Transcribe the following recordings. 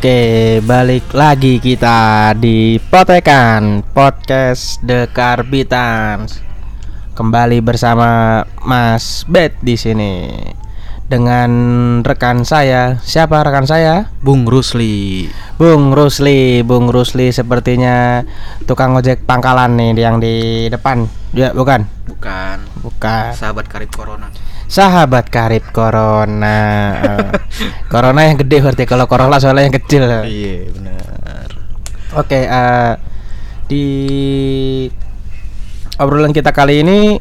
Oke, balik lagi kita di Potekan Podcast The Carbitans. Kembali bersama Mas Bet di sini dengan rekan saya. Siapa rekan saya? Bung Rusli. Bung Rusli. Bung Rusli sepertinya tukang ojek pangkalan nih yang di depan. Ya, bukan? Bukan. Bukan. Sahabat karib corona. Sahabat karib corona. Corona yang gede berarti kalau corona soalnya yang kecil. Iya, benar. Oke, eh, di obrolan kita kali ini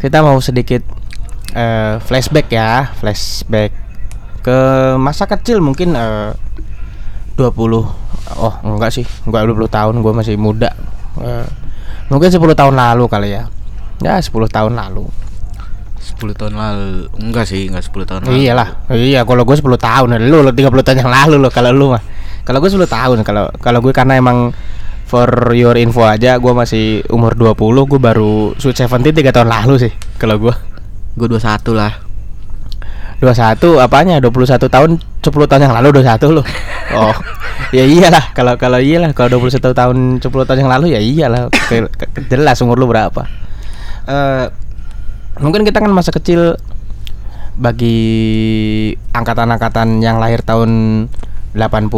kita mau sedikit eh, flashback ya, flashback ke masa kecil mungkin eh, 20 oh enggak sih, enggak 20 tahun, gue masih muda. Eh, mungkin 10 tahun lalu kali ya. Ya, 10 tahun lalu. 10 tahun lalu. Enggak sih, enggak 10 tahun lalu. Iyalah, iya kalau gue 10 tahun, lu lu 30 tahun yang lalu lo kalau lu mah. Kalau gue 10 tahun, kalau kalau gue karena emang for your info aja gue masih umur 20, gue baru Sweet Seventeen 3 tahun lalu sih kalau gue. Gue 21 lah. 21 apanya? 21 tahun 10 tahun yang lalu 21 lo. Oh. ya iyalah kalau kalau iyalah kalau 21 tahun 10 tahun yang lalu ya iyalah jelas umur lu berapa. Eh mungkin kita kan masa kecil bagi angkatan-angkatan yang lahir tahun 80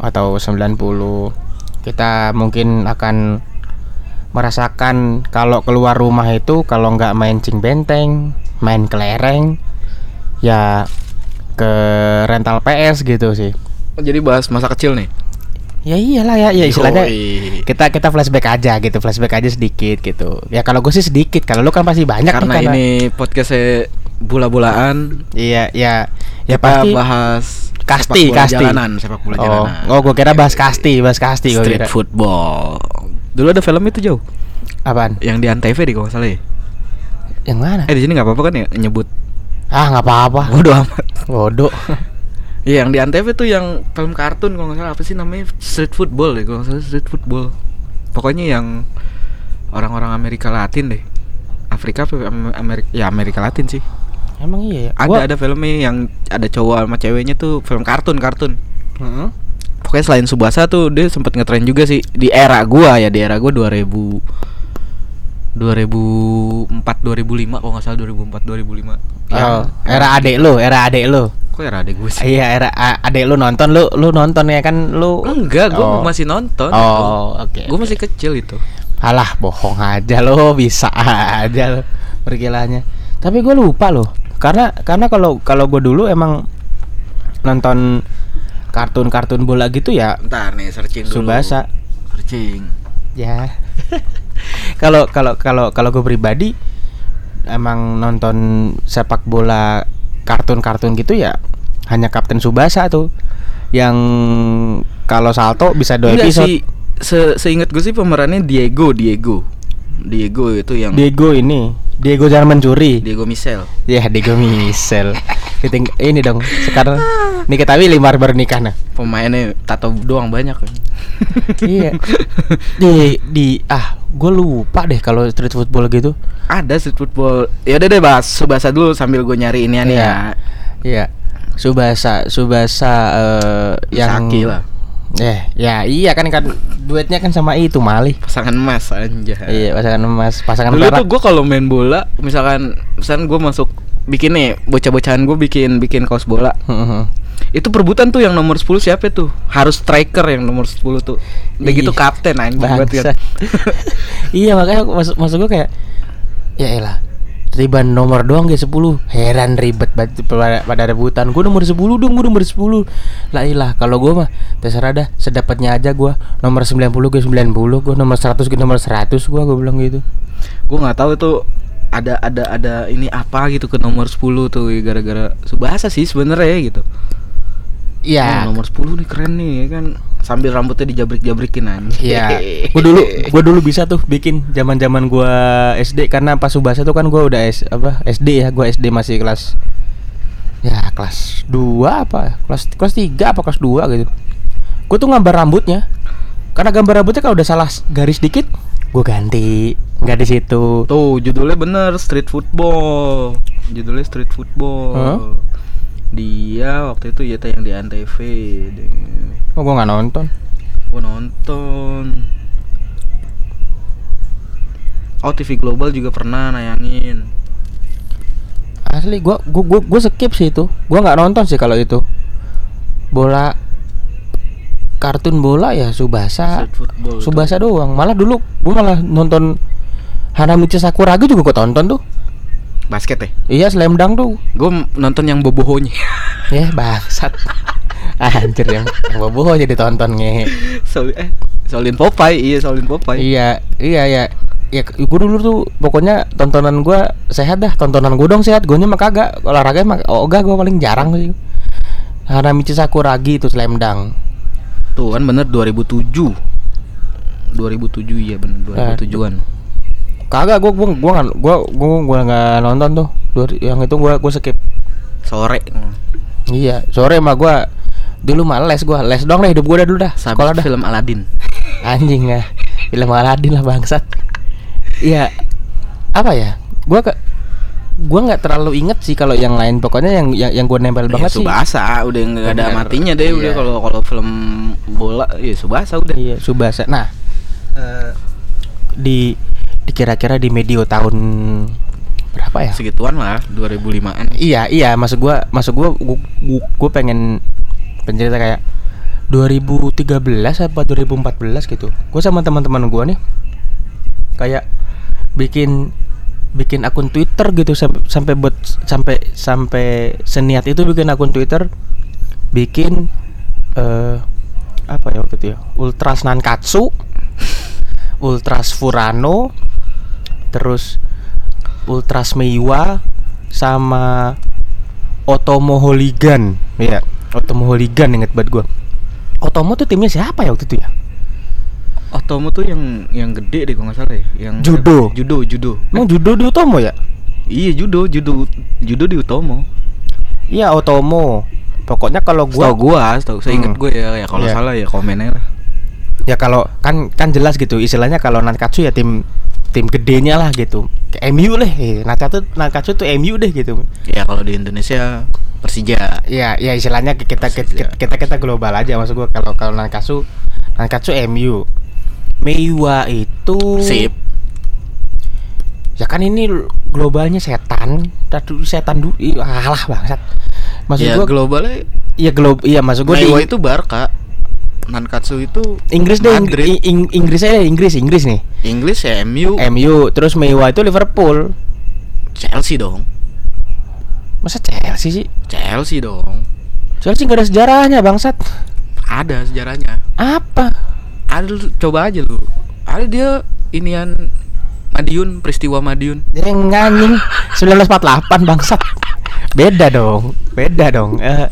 atau 90 kita mungkin akan merasakan kalau keluar rumah itu kalau nggak main cing benteng, main kelereng, ya ke rental PS gitu sih. Jadi bahas masa kecil nih. Ya iyalah ya, ya istilahnya Yoi. kita kita flashback aja gitu, flashback aja sedikit gitu. Ya kalau gue sih sedikit, kalau lu kan pasti banyak nih, Karena ini podcastnya bola-bolaan. Iya, ya, ya kita pasti bahas Kasti, sepak bola kasti. jalanan, sepak bola Oh, jalanan. oh gue kira bahas kasti, bahas kasti Street kira. football. Dulu ada film itu jauh, Apaan? yang di Antv di kalau salah ya. Yang mana? Eh di sini nggak apa-apa kan ya nyebut. Ah nggak apa-apa. Bodoh amat. Bodoh. Iya yang di Antv tuh yang film kartun kalau nggak salah apa sih namanya street football deh kalau nggak salah street football. Pokoknya yang orang-orang Amerika Latin deh. Afrika apa Am- Amerika ya Amerika Latin sih. Emang iya. ya? Ada Gua- ada filmnya yang ada cowok sama ceweknya tuh film kartun kartun. Heeh. Pokoknya selain Subasa tuh dia sempat ngetren juga sih di era gua ya di era gua 2000 2004 2005 kalau nggak salah 2004 2005. Oh, era adek lu, era adek lu. Kok era adek gue sih? Iya, era adek lu nonton lu lu nonton ya kan lu. Enggak, gue Oh. masih nonton. Oh, oke. Gue masih kecil itu. Alah, bohong aja lo, bisa aja lo pergilanya. Tapi gue lupa loh. Karena karena kalau kalau gue dulu emang nonton kartun-kartun bola gitu ya Ntar nih searching dulu. Subasa. Searching. Ya. Kalau kalau kalau kalau gue pribadi emang nonton sepak bola kartun-kartun gitu ya hanya Kapten Subasa tuh yang kalau salto bisa dua Enggak episode. sih. Se seingat gue sih pemerannya Diego, Diego. Diego itu yang Diego ini, Diego jangan mencuri. Diego Michel. Ya Diego Michel. Ini dong. Sekarang nih kita Willy baru baru nikah nah. Pemainnya tato doang banyak. iya. Di di ah, gue lupa deh kalau street football gitu. Ada street football. Ya udah deh bahas Subasa dulu sambil gue nyari ini Iya. ya. Iya. Subasa, Subasa eh yang Misaki lah. Eh, ya iya kan kan duetnya kan sama itu Mali. Pasangan emas anjay. Iya, pasangan emas, pasangan Dulu tuh gue kalau main bola, misalkan, misalkan gue masuk bikin nih bocah-bocahan gue bikin bikin kaos bola. Heeh. Itu perebutan tuh yang nomor 10 siapa tuh? Harus striker yang nomor 10 tuh. Udah Iya. gitu kapten anjing banget kan. iya makanya maksud maksud gue kayak ya elah riban nomor doang kayak 10 heran ribet pada, pada rebutan. Gue nomor 10 dong gue nomor 10 lah ilah kalau gue mah terserah dah sedapatnya aja gue nomor 90 gue 90 gue nomor 100 gue nomor 100 gue gue bilang gitu. Gue nggak tahu tuh ada ada ada ini apa gitu ke nomor 10 tuh gara-gara Subasa sih sebenarnya gitu. Iya Oh, nomor 10 nih keren nih ya kan sambil rambutnya dijabrik-jabrikin anjing. Iya, gue dulu gue dulu bisa tuh bikin zaman zaman gue SD karena pas subasa tuh kan gue udah S, apa SD ya, gue SD masih kelas ya kelas 2 apa kelas kelas 3 apa kelas 2 gitu. Gue tuh gambar rambutnya. Karena gambar rambutnya kalau udah salah garis dikit, gue ganti. Nggak di situ. Tuh judulnya bener street football. Judulnya street football. Hah? Dia waktu itu ya tayang di Antv. Deh. Oh gua nggak nonton. Gua nonton. Oh TV Global juga pernah nayangin. Asli gua gua gua, gua skip sih itu. Gua nggak nonton sih kalau itu. Bola kartun bola ya Subasa. Itu. Subasa doang. Malah dulu gua malah nonton Hanamichi Sakuragi juga gua tonton tuh. Basket ya. Iya Slam Dunk tuh. Gue nonton yang bobohonya. Ya bangsat. Anjir yang, yang boboh aja ditonton nge. Solin eh Solin Popeye, iya Solin Popeye. Iya, iya ya. Ya gue dulu tuh pokoknya tontonan gua sehat dah. Tontonan gua dong sehat. Gue mah kagak. Olahraga mah oh enggak gua paling jarang sih. Hanamichi Sakuragi itu Slam Dunk. Tuh kan bener 2007. 2007 iya bener 2007-an. Kagak gua gua gua nggak gua gua gua nggak nonton tuh. Yang itu gua gua skip. Sore. Iya, sore mah gua dulu mah les gua. Les dong deh hidup gua dah dulu dah. Sekolah Sabit dah. film Aladin. Anjing ya. Film Aladin lah bangsat. Iya. Apa ya? Gua ke gua nggak terlalu inget sih kalau yang lain pokoknya yang yang, yang gua nempel banget ya, sih. Subasa udah nggak ada matinya deh udah Iya. kalau kalau film bola ya Subasa udah. Iya, Subasa. Nah, eh, di di kira-kira di medio tahun berapa ya? Segituan lah 2005-an. Iya, iya, maksud gua, maksud gua gua, pengen pencerita kayak 2013 apa 2014 gitu. Gua sama teman-teman gua nih kayak bikin bikin akun Twitter gitu sampai sampai buat sampai sampai seniat itu bikin akun Twitter bikin eh apa ya waktu itu ya Ultras Nankatsu Ultras Furano terus Ultras Meiwa sama Otomo Holigan ya Otomo Holigan inget banget gua Otomo tuh timnya siapa ya waktu itu ya Otomo tuh yang yang gede deh kalau nggak salah ya. Yang Judo. Judo, judo. emang judo di Otomo ya Iya judo, judo, judo di Utomo. iya Otomo pokoknya kalau Gua gua gua, tahu saya inget Hmm. gue ya, ya kalau Iya. salah ya komen aja lah. ya kalau kan kan jelas gitu istilahnya kalau Nankatsu ya tim tim gedenya lah gitu kayak MU deh eh, Nankatsu Nankatsu tuh MU deh gitu Ya kalau di Indonesia Persija. ya ya istilahnya kita kita Persija. kita, kita global aja maksud gua kalau kalau Nankatsu Nankatsu MU Meiwa itu Sip. ya kan ini globalnya setan Tadu setan dulu alah bangsat maksud ya gua globalnya iya glob iya maksud gua di Meiwa itu Barca. Nankatsu itu Inggris deh Ing- Madrid. Ing- Ing- Inggris aja Inggris Inggris nih Inggris ya MU, MU terus Meiwa itu Liverpool Chelsea dong. masa Chelsea sih Chelsea dong. Chelsea nggak ada sejarahnya bangsat Ada sejarahnya. apa Ada coba aja lu. Ada dia inian Madiun, peristiwa Madiun. dia yang nganyin 1948 bangsat beda dong beda dong Eh,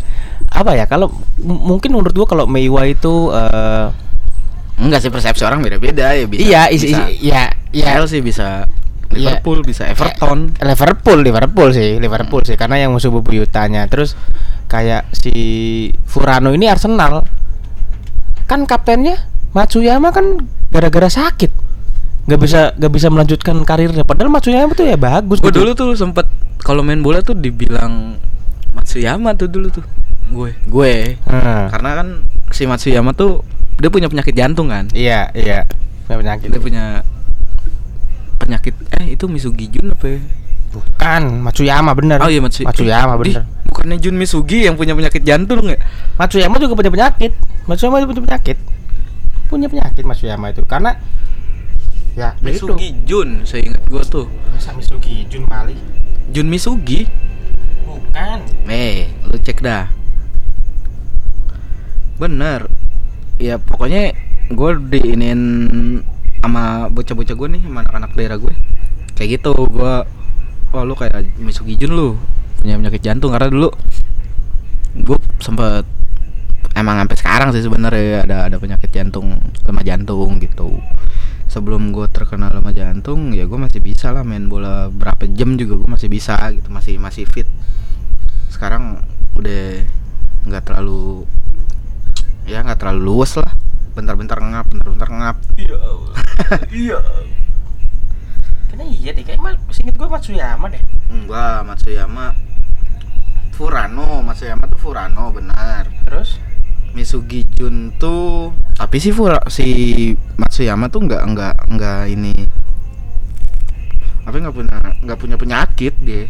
apa ya kalau m- mungkin menurut gua kalau Meiwa itu eh, Enggak sih persepsi orang beda-beda ya bisa. iya is, bisa. is- iya iya Chelsea bisa Iya. Liverpool bisa Everton. Liverpool Liverpool sih Liverpool sih karena yang musuh bebuyutannya terus kayak si Furano ini Arsenal kan kaptennya Matsuyama kan gara-gara sakit nggak bisa nggak bisa melanjutkan karirnya padahal Matsuyama tuh ya bagus Gue gitu. dulu tuh sempet kalau main bola tuh dibilang Matsuyama tuh dulu tuh. Gue, gue. Hmm. Karena kan si Matsuyama tuh dia punya penyakit jantung kan. iya iya Punya penyakit Dia punya penyakit eh itu Misugijun apa ya? bukan Matsuyama bener Oh iya Matsu Matsuyama Di, bener bukannya Jun Misugi yang punya penyakit jantung ya? Matsuyama juga punya penyakit Matsuyama juga punya penyakit punya penyakit Matsuyama itu karena ya itu Misugi Jun, saya ingat gua tuh. Masa Misugi Jun Mali Jun Misugi. bukan Eh, lu cek dah. Bener. Ya pokoknya gue diinin sama bocah-bocah gue nih, sama anak-anak daerah gue. Kayak gitu, gue Oh lu kayak Misugi Jun lu punya penyakit jantung karena dulu gue sempet emang sampai sekarang sih sebenarnya ada ada penyakit jantung lemah jantung gitu sebelum gue terkena lemah jantung ya gue masih bisa lah main bola berapa jam juga gue masih bisa gitu masih masih fit sekarang udah nggak terlalu ya nggak terlalu luas lah. Bentar-bentar ngap bentar-bentar ngap. Iya iya. Kayaknya iya deh kayak mal singkat gue Matsuyama deh. Enggak Matsuyama Furano Matsuyama tuh Furano benar. Terus? Misugi Jun tuh tapi si Fura, si Matsuyama tuh nggak nggak nggak ini. Apa nggak punya nggak punya penyakit dia.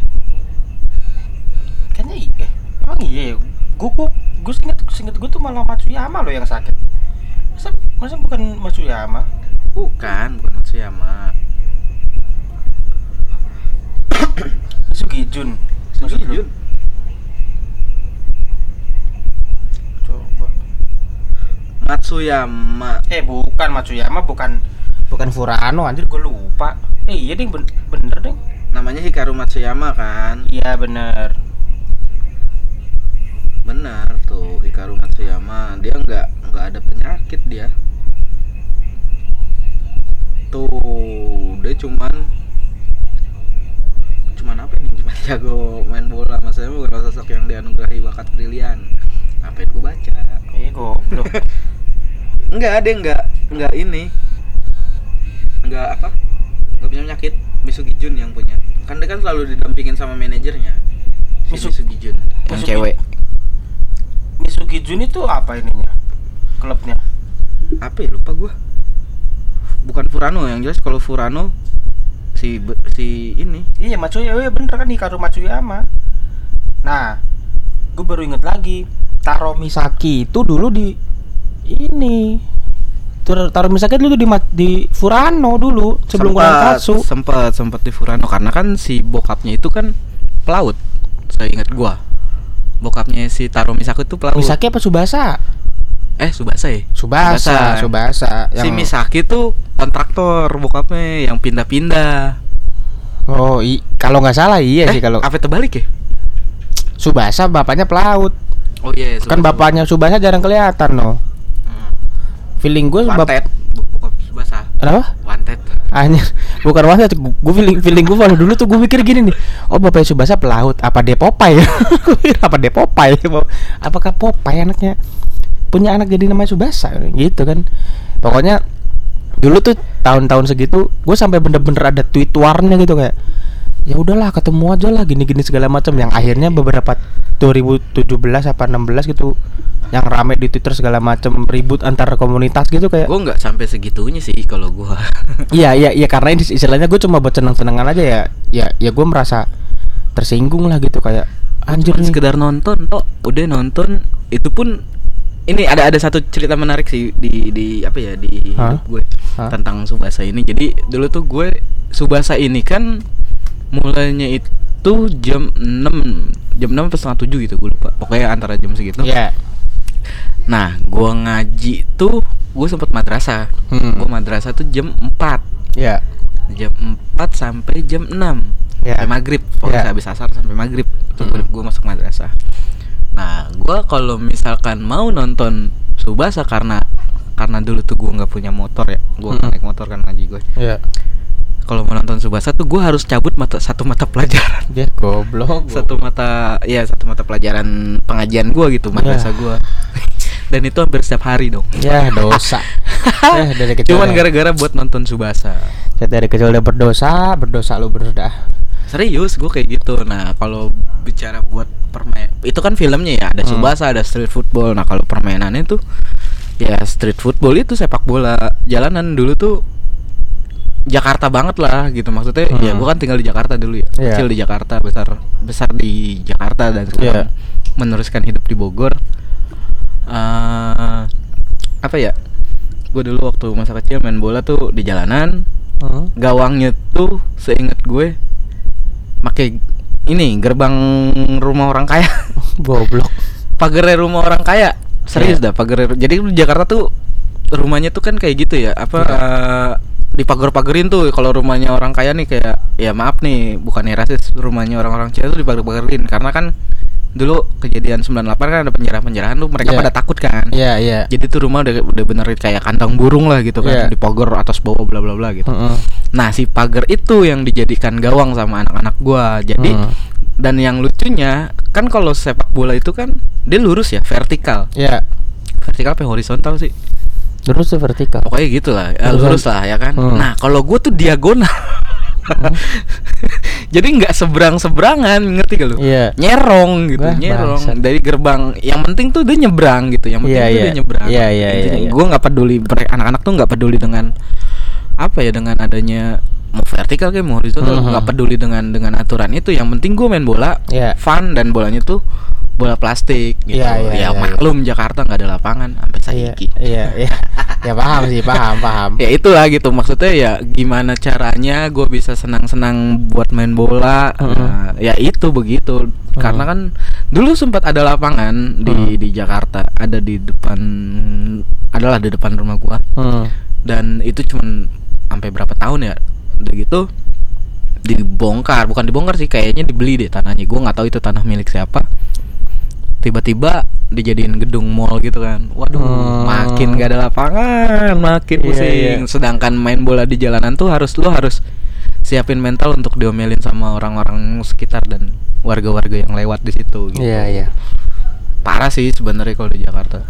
Kayaknya iya. Emang iya ya? Gue gue gue singkat singkat gue tuh malah Matsuyama loh yang sakit. Masa masa bukan Matsuyama? bukan bukan Matsuyama Sugijun. Misugi Jun Coba. Matsuyama Eh bukan Matsuyama bukan bukan Furano anjir gue lupa. Eh iya ding ben- bener ding. namanya Hikaru Matsuyama kan Iya bener. Benar tuh Hikaru Matsuyama. Dia nggak nggak ada penyakit dia. Tuh dia cuman cuman apa nih cuman jago main bola. Maksudnya bukan sosok yang dianugerahi bakat brilian. Apa yang gue baca? Eh goblok. enggak dia enggak enggak ini. Enggak apa? Enggak punya penyakit. Misugi Jun yang punya. Kan dia kan selalu didampingin sama manajernya. Si Misugi Jun. Yang Misugi- Misugijun itu apa ininya? Klubnya. apa ya lupa gua bukan Furano yang jelas kalau Furano si si ini Iya Matsuyama, iya bener kan Hikaru Matsuyama. Nah, gue baru inget lagi Taro Misaki itu dulu di ini. Taro Misaki dulu di di Furano dulu sebelum Sempet- Katsu. sempet sempet di Furano karena kan si bokapnya itu kan pelaut saya ingat gua bokapnya si Taro Misaki itu pelaut Misaki apa Subasa? eh Subasa ya Subasa, Subasa. si Misaki tuh kontraktor bokapnya yang pindah-pindah Oh, i- kalau nggak salah iya eh, sih kalau apa terbalik ya Subasa bapaknya pelaut. oh iya Kan bapaknya Subasa jarang kelihatan loh. hmm. Feeling gue bap Wanted Subasa Kenapa? Wanted Anjir, bukan wanita gue feeling feeling gue kalau dulu tuh gue mikir gini nih. Oh, Bapak Subasa pelaut, apa dia Popeye? Apa dia Popeye? Apakah Popeye anaknya punya anak jadi namanya Subasa gitu kan. Pokoknya dulu tuh tahun-tahun segitu gue sampai bener-bener ada tweet warnya gitu kayak ya udahlah ketemu aja lah gini-gini segala macam. Yang akhirnya beberapa 2017 apa 16 gitu yang rame di Twitter segala macam ribut antar komunitas gitu kayak gue nggak sampai segitunya sih kalau gua. Iya iya iya karena ini istilahnya gue cuma buat senang-senangan aja ya. Ya ya gue merasa tersinggung lah gitu kayak anjir nih. sekedar nonton kok udah nonton itu pun ini ada ada satu cerita menarik sih di di apa ya di hidup gue Hah? tentang Subasa ini. Jadi dulu tuh gue Subasa ini kan mulainya itu jam 6 jam 6 atau setengah 7 gitu gue lupa. Pokoknya antara jam segitu. Iya. Nah gue ngaji tuh gue sempet madrasah. Hmm. gue madrasah tuh jam 4 Iya. Jam 4 sampai jam 6 Iya. sampai maghrib. Pokoknya Iya. habis asar sampai maghrib. Itu Mm-mm. gue masuk madrasah. Nah gue kalau misalkan mau nonton subasa karena karena dulu tuh gue nggak punya motor ya. Gue Mm-mm. naik motor kan ngaji gue Iya kalau mau nonton subasa tuh gue harus cabut mata satu mata pelajaran. Dia goblok satu mata ya satu mata pelajaran pengajian gue gitu madrasah Ya. gue dan itu hampir setiap hari dong. Ya dosa. Eh dari kecil cuman udah- gara-gara buat nonton subasa. Saya dari kecil udah berdosa Berdosa lu bener dah. Serius gue kayak gitu. Nah kalau bicara buat permain itu kan filmnya ya ada Hmm. Subasa ada street football. Nah kalau permainannya tuh ya street football itu sepak bola. Jalanan dulu tuh Jakarta banget lah gitu maksudnya. Ya Hmm. gue kan tinggal di Jakarta dulu ya. Iya. Kecil di Jakarta besar besar di Jakarta dan sekarang Iya. meneruskan hidup di Bogor. eh apa ya? Gue dulu waktu masa kecil main bola tuh di jalanan Hmm. gawangnya tuh seingat gue pakai ini gerbang rumah orang kaya Goblok pagar rumah orang kaya serius Iya. dah pagar jadi di Jakarta tuh rumahnya tuh kan kayak gitu ya apa Iya. eh, dipagar-pagerin tuh kalau rumahnya orang kaya nih kayak ya maaf nih bukannya rasis rumahnya orang-orang Cina tuh dipagar-pagerin karena kan dulu kejadian 98 kan ada penjarahan-penjarahan tuh mereka Iya. pada takut kan Iya iya jadi tuh rumah udah udah bener kayak kandang burung lah gitu kan Iya. dipagar atas bawah bla bla bla gitu Heeh. Nah, si pagar itu yang dijadikan gawang sama anak-anak gua. Jadi Hmm. dan yang lucunya kan kalau sepak bola itu kan dia lurus ya, vertikal. Iya Vertikal apa horizontal sih? Terus tuh vertikal Pokoknya gitu lah, ya, Lurus. lurus lah ya kan. Hmm. Nah, kalau gua tuh diagonal. Jadi nggak seberang seberangan, ngerti gak lu? Iya. Nyerong gitu, Wah, nyerong bangsat. dari gerbang. Yang penting tuh dia nyebrang gitu, yang penting Iya, tuh iya. dia nyebrang. Iya, iya, iya, iya. Gue nggak peduli, anak-anak tuh nggak peduli dengan apa ya dengan adanya mau vertikal kayak mau horizontal Mhm. nggak peduli dengan dengan aturan itu yang penting gue main bola Iya. fun dan bolanya tuh bola plastik gitu Iya, iya, ya iya, maklum Jakarta nggak ada lapangan sampai saiki iya, iya. Ya paham sih, paham, paham. ya itulah gitu maksudnya ya gimana caranya gue bisa senang-senang buat main bola Mhm. Nah, ya itu begitu karena kan dulu sempat ada lapangan di Mhm. di Jakarta ada di depan adalah di depan rumah gua Hmm. dan itu cuman sampai berapa tahun ya udah gitu dibongkar bukan dibongkar sih kayaknya dibeli deh tanahnya gua nggak tahu itu tanah milik siapa tiba-tiba dijadiin gedung mall gitu kan waduh Hmm. makin gak ada lapangan makin Iya, pusing iya. sedangkan main bola di jalanan tuh harus lu harus siapin mental untuk diomelin sama orang-orang sekitar dan warga-warga yang lewat di situ gitu Iya, iya. parah sih sebenarnya kalau di Jakarta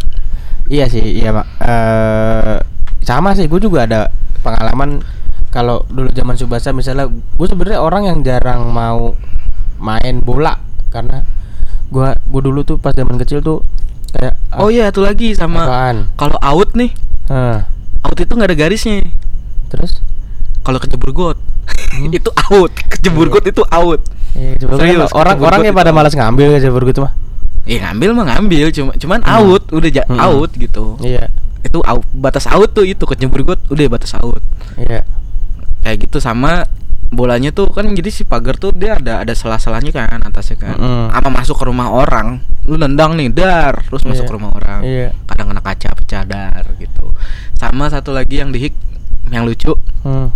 Iya sih, iya mak. Eh, sama sih, gue juga ada pengalaman kalau dulu zaman Subasa misalnya, gue sebenarnya orang yang jarang mau main bola. Karena gue gue dulu tuh pas zaman kecil tuh kayak ah, oh iya itu lagi sama kalau out nih. Hah, out itu nggak ada garisnya. Terus? Kalau kejebur got. Itu out. Kejebur got itu out. Iya, kan Serius, orang kecebur orang got yang pada malas ngambil ya coba gitu mah. ya ngambil mah ngambil cuma cuman Hmm. out udah ja- Hmm. out gitu. Iya, itu out, batas out tuh itu kejebur got udah batas out. Iya. Kayak gitu sama bolanya tuh kan jadi si pagar tuh dia ada ada selah-selahnya kan atasnya kan Mm-mm. sama masuk ke rumah orang lu nendang nih dar terus masuk Iya. ke rumah orang Iya. kadang kena kaca pecah dar gitu sama satu lagi yang di hik yang lucu Hmm.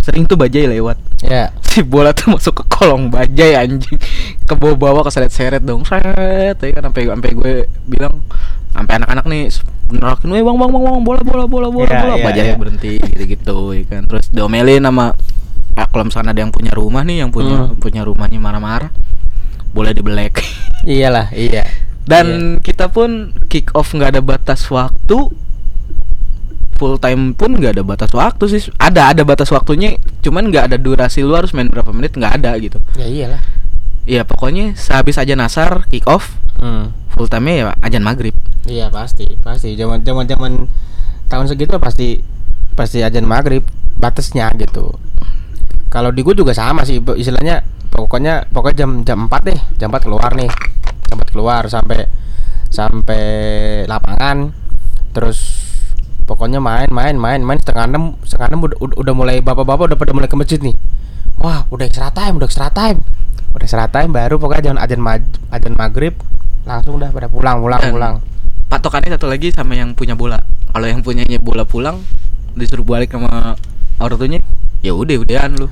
sering tuh bajai lewat Ya. si bola tuh masuk ke kolong bajai anjing ke bawah-bawah keseret-seret dong seret ya kan sampai sampai gue bilang sampai anak-anak nih nerakin weh bang bang bang bang bola bola bola bola Iya, bola iya, bajai iya. berhenti gitu gitu ya kan terus diomelin sama ah, kalau misalnya ada yang punya rumah nih yang punya Hmm. punya rumahnya marah-marah boleh dibelek Iyalah, iya. dan kita pun kick off nggak ada batas waktu full time pun nggak ada batas waktu sih ada ada batas waktunya cuman nggak ada durasi lu harus main berapa menit nggak ada gitu Ya iyalah. Ya pokoknya sehabis aja nasar kick off Hmm. full time ya ajan maghrib Iya pasti, pasti. Zaman zaman zaman tahun segitu pasti pasti ajan maghrib batasnya gitu. Kalau di gue juga sama sih, istilahnya pokoknya pokoknya jam jam 4 deh, jam 4 keluar nih, jam 4 keluar sampai sampai lapangan, terus pokoknya main main main main. Setengah enam setengah enam udah, udah, mulai bapak-bapak udah pada mulai ke masjid nih. Wah udah extra time, udah extra time, udah extra time baru pokoknya jangan ajan maj- ajan maghrib. Langsung udah pada pulang pulang Dan pulang. patokannya satu lagi sama yang punya bola. Kalau yang punyanya bola pulang disuruh balik sama orang tuanya ya udah udahan lu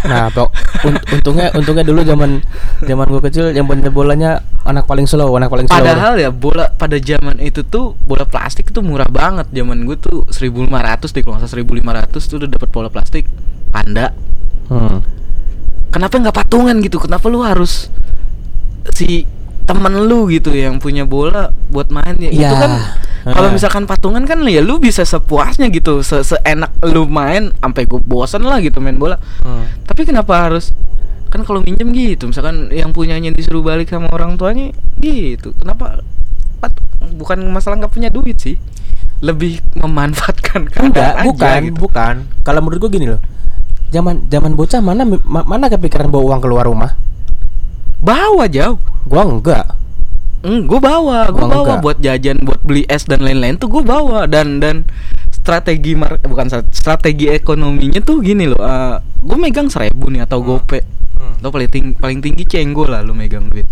Nah, pok, un- untungnya untungnya dulu zaman zaman gue kecil yang punya bolanya anak paling slow, anak paling slow. Padahal ya bola pada zaman itu tuh bola plastik tuh murah banget. Zaman gue tuh 1500 deh kalau nggak salah 1500 tuh udah dapat bola plastik panda. Hmm. Kenapa nggak patungan gitu? Kenapa lu harus si temen lu gitu yang punya bola buat main ya? Itu Iya. kan kalau misalkan patungan kan ya lu bisa sepuasnya gitu, se seenak lu main sampai gue bosan lah gitu main bola. Hmm. Tapi kenapa harus kan kalau minjem gitu misalkan yang punyanya disuruh balik sama orang tuanya gitu kenapa pat- bukan masalah nggak punya duit sih lebih memanfaatkan Enggak, bukan, gitu. bukan. Kalau menurut gue gini loh. Zaman zaman bocah mana ma- mana kepikiran bawa uang keluar rumah? bawa jauh Gua enggak. Hmm, gue bawa, gue Gua bawa enggak. buat jajan, buat beli es dan lain-lain tuh gue bawa dan dan strategi mar bukan strat- strategi ekonominya tuh gini loh, gue megang seribu nih atau gope, Hmm. paling tinggi paling tinggi cenggo lah lu megang duit.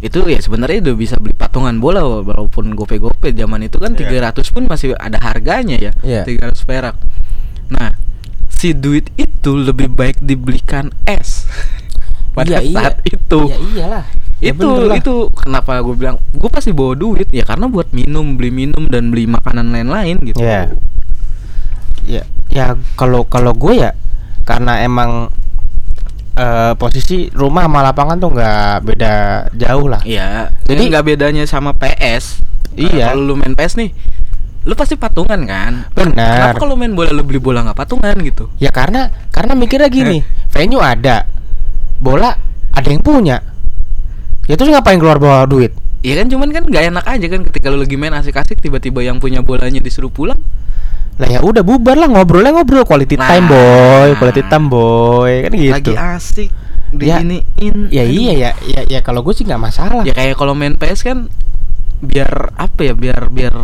Itu ya sebenarnya udah bisa beli patungan bola walaupun gope-gope zaman itu kan Iya. 300 pun masih ada harganya ya, Iya. 300 perak. Nah, si duit itu lebih baik dibelikan es pada Iya, iya. saat itu Ya iyalah. Ya itu itu kenapa gue bilang gue pasti bawa duit ya karena buat minum beli minum dan beli makanan lain-lain gitu Ya. Ya, ya kalau kalau gue ya karena emang eh, posisi rumah sama lapangan tuh nggak beda jauh lah. Iya, Jadi- jadi nggak bedanya sama PS. Iya. Kalau lu main PS nih, lu pasti patungan kan Benar. kenapa kalau main bola lu beli bola nggak patungan gitu Ya karena karena mikirnya gini, venue ada, bola ada yang punya. Ya terus ngapain keluar bawa duit? Iya kan cuman kan nggak enak aja kan ketika lu lagi main asik-asik tiba-tiba yang punya bolanya disuruh pulang Lah ya udah bubar lah ngobrolnya ngobrol quality Nah. time boy, quality time boy kan gitu. lagi asik Ya, diginiin Ya Aduh. iya ya, ya ya kalau gue sih nggak masalah. ya kayak kalau main PS kan biar apa ya biar biar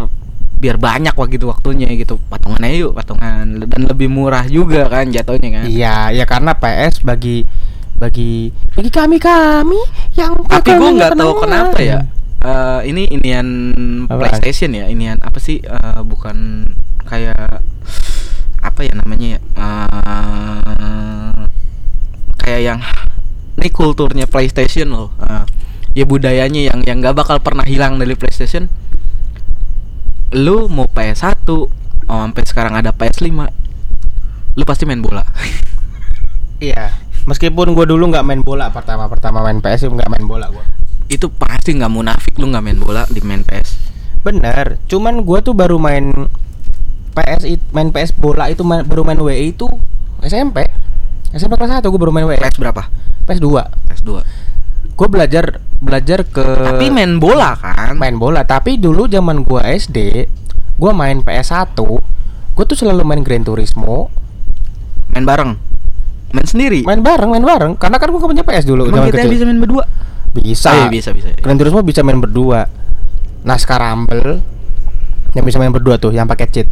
biar banyak waktu gitu waktunya gitu patungan aja yuk patungan dan lebih murah juga kan jatuhnya kan Iya, ya karena PS bagi bagi bagi kami kami yang tapi gue nggak tahu kenapa ya. Eh, ini inian Apaan? PlayStation ya inian apa sih? Eh, bukan kayak apa ya namanya ya? Eh, kayak yang ini kulturnya PlayStation loh. Eh, ya budayanya yang yang nggak bakal pernah hilang dari PlayStation. Lu mau PS1 oh, sampai sekarang ada PS5 lu pasti main bola. Iya. Meskipun gue dulu nggak main bola pertama pertama main PS nggak main bola gue. itu pasti nggak munafik lu nggak main bola di main PS Bener. Cuman gue tuh baru main PS main PS bola itu main- baru main WE itu SMP. SMP kelas 1 gue baru main WE. PS berapa PS 2 PS2 Gue belajar belajar ke Tapi main bola kan? main bola. Tapi dulu zaman gue SD, gue main PS 1 Gue tuh selalu main Gran Turismo, Main bareng. Main sendiri. main bareng, main bareng. Karena kan gue punya PS dulu Emang zaman GTA kecil. bisa main berdua? Bisa. Oh, iya, bisa bisa. Gran Turismo bisa main berdua. Naskah Rumble yang bisa main berdua tuh, yang pakai cheat.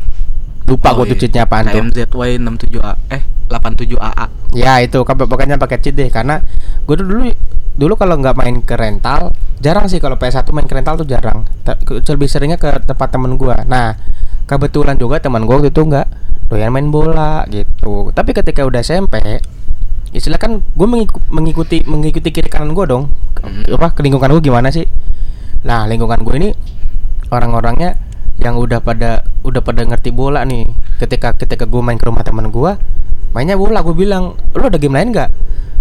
Lupa Oh, gue tuh cheatnya apaan tuh. KMZY 67A eh 87AA. Ya itu pokoknya pakai cheat deh karena gue tuh dulu dulu kalau nggak main ke rental jarang sih kalau PS1 main ke rental tuh jarang lebih seringnya ke tempat temen gue nah kebetulan juga teman gue waktu itu nggak doyan main bola gitu tapi ketika udah SMP istilah kan gue mengikuti mengikuti kiri kanan gue dong Hmm. apa ke lingkungan gue gimana sih nah lingkungan gue ini orang-orangnya yang udah pada udah pada ngerti bola nih. Ketika ketika gue main ke rumah teman gue mainnya bola gue bilang lu ada game lain nggak?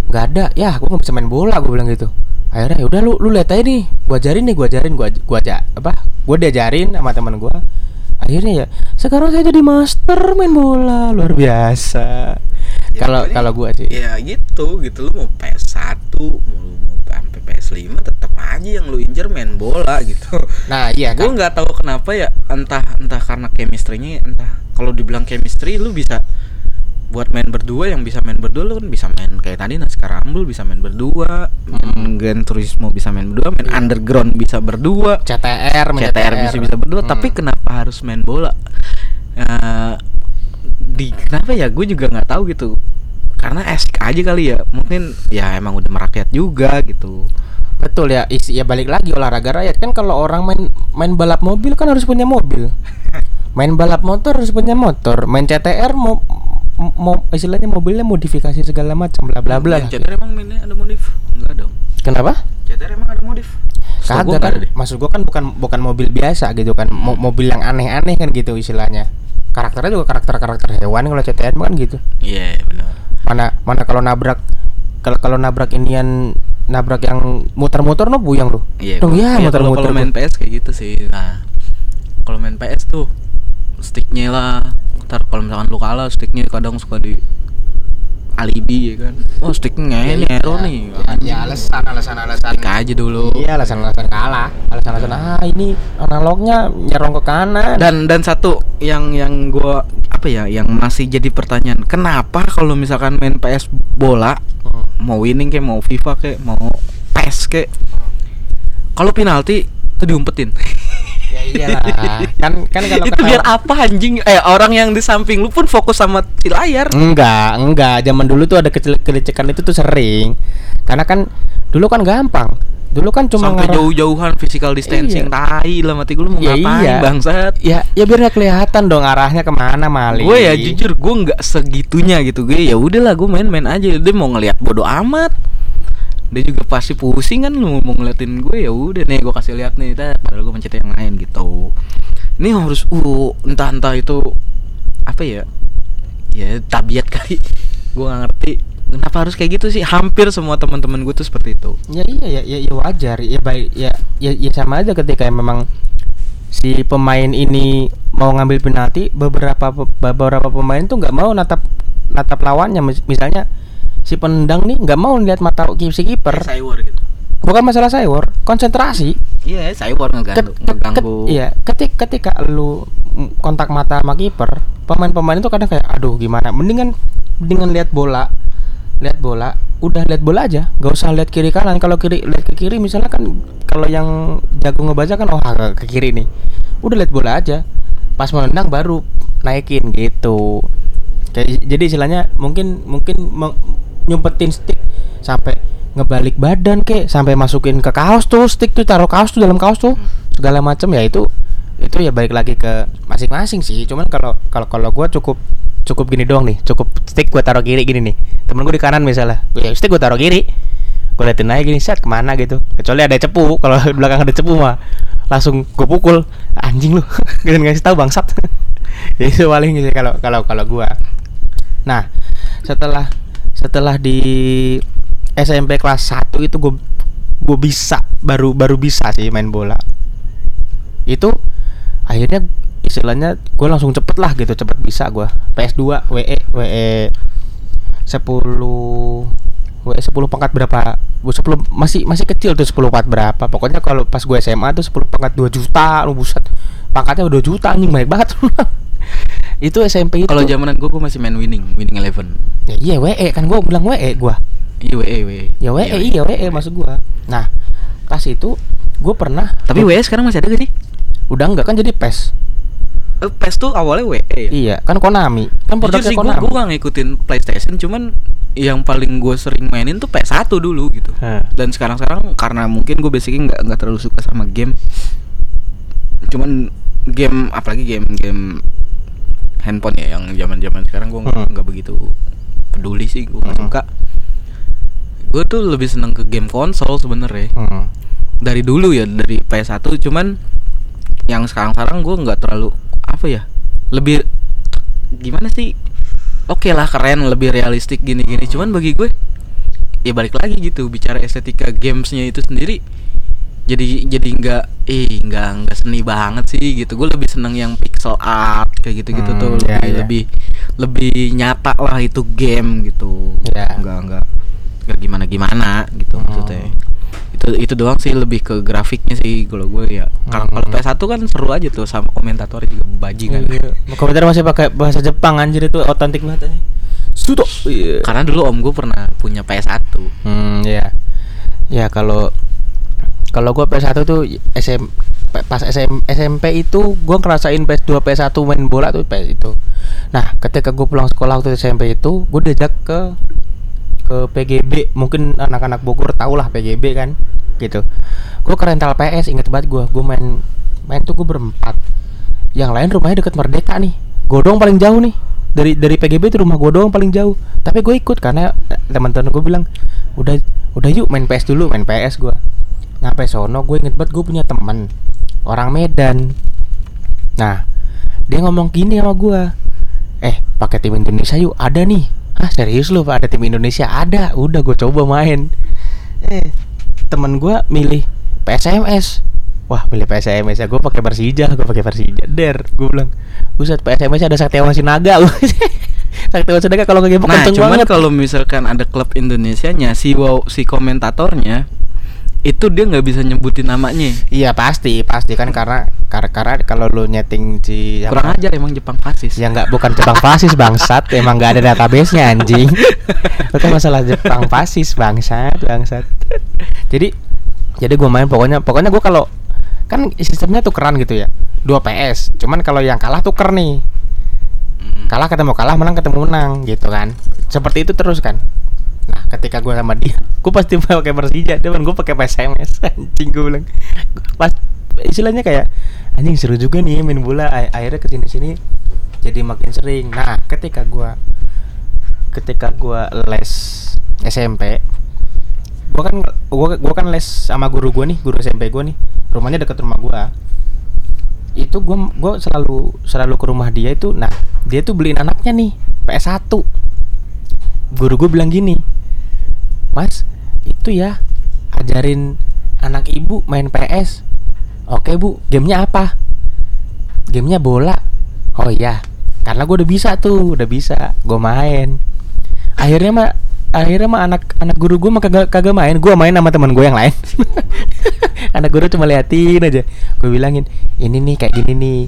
Nggak ada. Ya gue nggak bisa main bola gue bilang gitu. Akhirnya ya udah lu lu lihat aja nih. Gue ajarin nih gue ajarin gue gue aja apa gue diajarin sama teman gue akhirnya ya sekarang saya jadi master main bola. Luar biasa kalau pokoknya kalau gue sih Ya gitu, gitu lu mau PS1, mau lu mau sampai PS5 tetap aja yang lu injer main bola gitu. nah iya gue kan nggak tahu kenapa ya entah entah karena chemistry-nya entah kalau dibilang chemistry lu bisa buat main berdua yang bisa main berdua lu kan bisa main kayak tadi Naskah Rumble bisa main berdua main Gran Turismo bisa main berdua main Iya. Underground bisa berdua CTR main CTR bisa bisa berdua Hmm. tapi kenapa harus main bola Eh, di kenapa ya gue juga nggak tahu gitu karena asik aja kali ya mungkin ya emang udah merakyat juga gitu Betul ya, isi ya balik lagi olahraga rakyat kan kalau orang main main balap mobil kan harus punya mobil. Main balap motor harus punya motor. Main CTR mau mau istilahnya mobilnya modifikasi segala macam bla bla bla. CTR emang mainnya ada modif enggak dong Kenapa? CTR emang ada modif Kagak kan. ada. Maksud gua kan bukan bukan mobil biasa gitu kan. Mo- mobil yang aneh-aneh kan gitu istilahnya. Karakternya juga karakter-karakter hewan kalau CTR kan gitu. Iya benar. Mana mana kalau nabrak kalau kalau nabrak inian nabrak yang muter-muter no buyang lu. Iya. Dong ya iya, muter-muter. kalau main. PS kayak gitu sih. Nah, kalau main PS tuh sticknya lah. Ntar kalau misalkan lu kalah, sticknya kadang suka di alibi ya kan. Oh sticknya ini Ya, error ya, nih. Ya, ya alasan alasan alasan. Stick aja dulu. Iya alasan-alasan kalah Alasan-alasan ah ini analognya nyerong ke kanan Dan dan satu yang yang gua apa ya yang masih jadi pertanyaan, kenapa kalau misalkan main PS bola Hmm. mau winning kayak mau FIFA kayak mau PES kayak kalau penalti itu diumpetin. Ya iyalah Kan kan kalau itu biar apa anjing? Eh orang yang di samping lu pun fokus sama si layar. Enggak, enggak Zaman dulu tuh ada kecil kelecekan itu tuh sering Karena kan dulu kan gampang Dulu kan cuma Sampai ngarah- jauh-jauhan physical distancing Iya. tai lah mati gue lu mau Ya ngapain iya. bangsat? Ya ya biar nggak kelihatan dong arahnya ke mana mali Gue ya jujur gue nggak segitunya gitu gue ya udahlah gue main-main aja dia mau ngelihat bodoh amat dia juga pasti pusing kan lu mau ngeliatin gue ya udah nih gue kasih lihat nih tar padahal gue mencet yang lain gitu. Ini harus uh entah entah itu apa ya ya tabiat kali. Gue nggak ngerti kenapa harus kayak gitu sih? Hampir semua teman-teman gue tuh seperti itu. Ya iya ya, ya, ya wajar ya baik ya, ya ya sama aja ketika memang si pemain ini mau ngambil penalti beberapa beberapa pemain tuh nggak mau natap natap lawannya. Mis- misalnya si penendang nih nggak mau lihat mata si kiper. Gitu. Bukan masalah cyber konsentrasi. Iya Cywar ngeganggu Ket- ket- ngeganggu. ket- iya ketik ketika lu kontak mata sama kiper pemain-pemain itu kadang kayak aduh gimana? Mendingan mendingan lihat bola lihat bola udah lihat bola aja. Nggak usah lihat kiri kanan. Kalau kiri lihat ke kiri misalnya kan kalau yang jago ngebaca kan oh ke- ke kiri nih. Udah lihat bola aja. Pas menendang baru naikin gitu. Kayak jadi istilahnya mungkin mungkin meng- nyumpetin stick sampai ngebalik badan kek sampai masukin ke kaos tuh stick tuh taruh kaos tuh dalam kaos tuh segala macam ya itu itu ya balik lagi ke masing-masing sih. Cuman kalau kalau kalau gue cukup cukup gini doang nih cukup stick gue taruh kiri gini nih temen gue di kanan misalnya ya stick gue taruh kiri. Gue liatin aja gini set ke mana gitu? Kecuali ada cepu kalau belakang ada cepu mah langsung gue pukul anjing lu gitu ngasih tahu bangsat. Ya itu paling gitu kalau kalau kalau gue nah setelah setelah di SMP kelas 1 itu gue gue bisa baru baru bisa sih main bola. Itu akhirnya istilahnya gue langsung cepet lah gitu cepet bisa gue PS2 WE WE 10 WE 10 pangkat berapa? 10 masih masih kecil tuh 10 pangkat berapa. Pokoknya kalau pas gue SMA tuh 10 pangkat 2 juta lu buset. Pangkatnya udah 2 juta anjing banyak banget itu SMP itu. Kalau zamanan gue gue masih main winning winning eleven. Ya iya WE kan gue bilang WE gue iya WE WE ya WE iya WE maksud gue nah pas itu gue pernah tapi WE sekarang masih ada gak sih? Udah enggak kan jadi PES. Eh, PES tuh awalnya WE ya? Iya kan Konami. Kan produknya sih gue Konami. gue gak ngikutin PlayStation cuman yang paling gue sering mainin tuh PS1 dulu gitu. Hah. dan sekarang-sekarang karena mungkin gue basically nggak nggak terlalu suka sama game cuman game apalagi game-game handphone ya yang zaman-zaman sekarang gue nggak Hmm. begitu peduli sih gue Hmm. suka gue tuh lebih seneng ke game konsol sebenarnya Hmm. dari dulu ya dari PS1 cuman yang sekarang-sekarang gue nggak terlalu apa ya lebih gimana sih oke lah keren lebih realistik gini-gini cuman bagi gue ya balik lagi gitu bicara estetika gamesnya itu sendiri jadi jadi nggak eh nggak nggak seni banget sih gitu gue lebih seneng yang pixel art kayak gitu gitu Hmm, tuh ya, lebih ya. lebih lebih nyata lah itu game gitu Ya. nggak nggak nggak gimana gimana gitu Hmm. maksudnya itu itu doang sih lebih ke grafiknya sih kalau gue ya kalau kalau Hmm. PS1 kan seru aja tuh sama komentatornya juga bajingan Iya. Komentar masih pakai bahasa Jepang anjir itu otentik banget aja. Suto. Iya. karena dulu om gue pernah punya PS1 Hmm, ya. Ya kalau kalau gua PS1 tuh SM pas SM, SMP itu gua ngerasain PS2 PS1 main bola tuh PS itu. Nah, ketika gua pulang sekolah waktu SMP itu, gua diajak ke ke PGB. Mungkin anak-anak Bogor tau lah PGB kan, gitu. Gua ke rental PS, inget banget gua. Gua main main tuh gua berempat. Yang lain rumahnya deket Merdeka nih. Gua doang paling jauh nih. Dari dari PGB itu rumah gua doang paling jauh. Tapi gue ikut karena teman-teman gue bilang, "Udah udah yuk main PS dulu, main PS gua." Nyampe sono gue inget banget gue punya teman orang Medan. Nah, dia ngomong gini sama gua. Eh, pakai tim Indonesia yuk, ada nih. Ah, serius lu, ada tim Indonesia? Ada. Udah gue coba main. Eh, temen gua milih PSMS. Wah, milih PSMS ya. Gue pakai Persija, gue pakai Persija. Der, gue bilang, "Buset, PSMS ada Satya Sinaga." Satya Sinaga kalau nge-game nah kenceng cuman banget. kalau misalkan ada klub Indonesianya si wow si komentatornya itu dia nggak bisa nyebutin namanya Iya pasti pasti kan karena karena, karena kalau lu nyeting si apa- kurang ajar emang Jepang fasis Ya nggak bukan Jepang fasis bangsat, emang nggak ada database-nya anjing. Itu masalah Jepang fasis bangsat, bangsat. Jadi jadi gua main pokoknya pokoknya gua kalau kan sistemnya tukeran gitu ya. Dua PS. Cuman kalau yang kalah tuker nih. Hmm. Kalah ketemu kalah, menang ketemu menang gitu kan. Seperti itu terus kan. Nah, ketika gua sama dia, gua pasti pakai Persija, teman gua pakai PSMS anjing gua bilang. Pas istilahnya kayak anjing seru juga nih main bola. Akhirnya ke sini sini jadi makin sering. Nah, ketika gua ketika gua les SMP, gua kan gua, gua kan les sama guru gua nih, guru SMP gua nih. Rumahnya dekat rumah gua. Itu gua gua selalu selalu ke rumah dia itu. Nah, dia tuh beliin anaknya nih PS1. Guru gua bilang gini, Mas, itu ya ajarin anak ibu main PS. Oke bu, gamenya apa? gamenya bola. Oh iya karena gue udah bisa tuh udah bisa gue main. Akhirnya mah akhirnya mah anak anak guru gue mah kagak kagak main gue main sama teman gue yang lain. Anak guru cuma liatin aja. Gue bilangin ini nih kayak gini nih.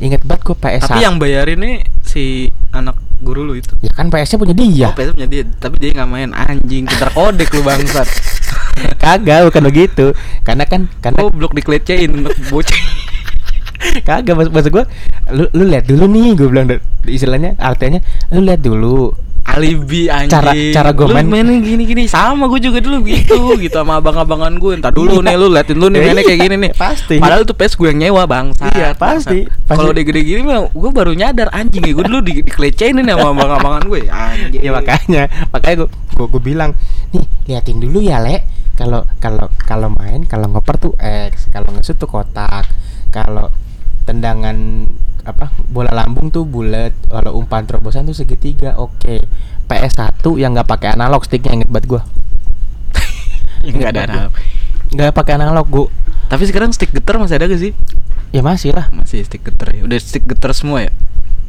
Inget banget gue PS Tapi yang bayarin nih si anak guru lu itu. ya kan PS nya punya dia Oh, PS punya dia, tapi dia nggak main anjing, pintar kodek lu bangsat. kagak bukan begitu karena kan karena Goblok dikelecehin untuk bocah. Kagak maksud, maksud gue lu, lu lihat dulu nih gue bilang istilahnya artinya lu lihat dulu Alibi anjing. Cara- cara Lu main- mainnya gini-gini sama gue juga dulu gitu gitu sama abang-abangan gue. Entar dulu Iya. nih lu liatin lu nih mainnya kayak gini nih. Pasti. Padahal itu PS gue yang nyewa bangsa. Iya, pasti. Pasti. Kalau dia gede gini mah gue baru nyadar anjing ya gue dulu di, dikelecehin nih sama abang-abangan gue. Anjing. ya makanya makanya gue gue, gue bilang nih liatin dulu ya le kalau kalau kalau main kalau ngoper tuh X kalau ngesut tuh kotak kalau tendangan apa bola lambung tuh bulat. Kalau umpan terobosan tuh segitiga oke. PS1 yang nggak pakai analog sticknya inget banget gue Enggak ada analog. nggak pakai analog gue Tapi sekarang stick getar masih ada gak sih? ya masih lah. Masih stick getar ya. Udah stick getar semua ya.